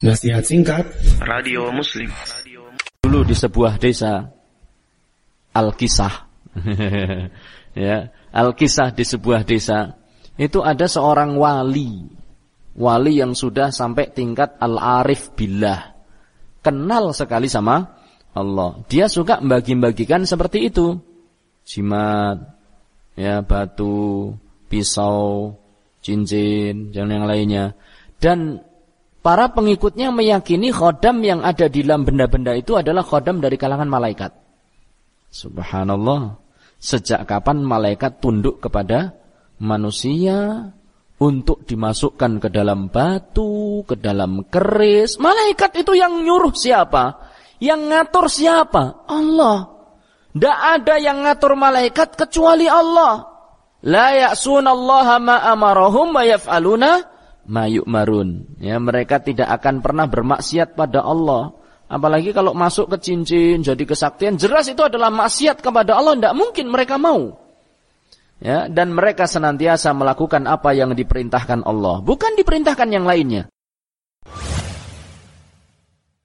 Nasihat singkat. Radio Muslim. Dulu di sebuah desa Al-Kisah. Ya, Al-Kisah di sebuah desa Itu ada seorang wali. Wali yang sudah sampai tingkat Al-Arif Billah. Kenal sekali sama Allah. Dia suka membagi-bagikan seperti itu. Jimat ya Batu Pisau Cincin Dan yang lainnya. Dan Para pengikutnya meyakini khodam yang ada di dalam benda-benda itu adalah khodam dari kalangan malaikat. Subhanallah. Sejak kapan malaikat tunduk kepada manusia untuk dimasukkan ke dalam batu, ke dalam keris. Malaikat itu yang nyuruh siapa? Yang ngatur siapa? Allah. Tidak ada yang ngatur malaikat kecuali Allah. La ya'sunallaha ma amarahum wa yaf'aluna mayuk marun. Ya, mereka tidak akan pernah bermaksiat pada Allah. Apalagi kalau masuk ke cincin, jadi kesaktian, jelas itu adalah maksiat kepada Allah. Tidak mungkin mereka mau. Ya, dan mereka senantiasa melakukan apa yang diperintahkan Allah. Bukan diperintahkan yang lainnya.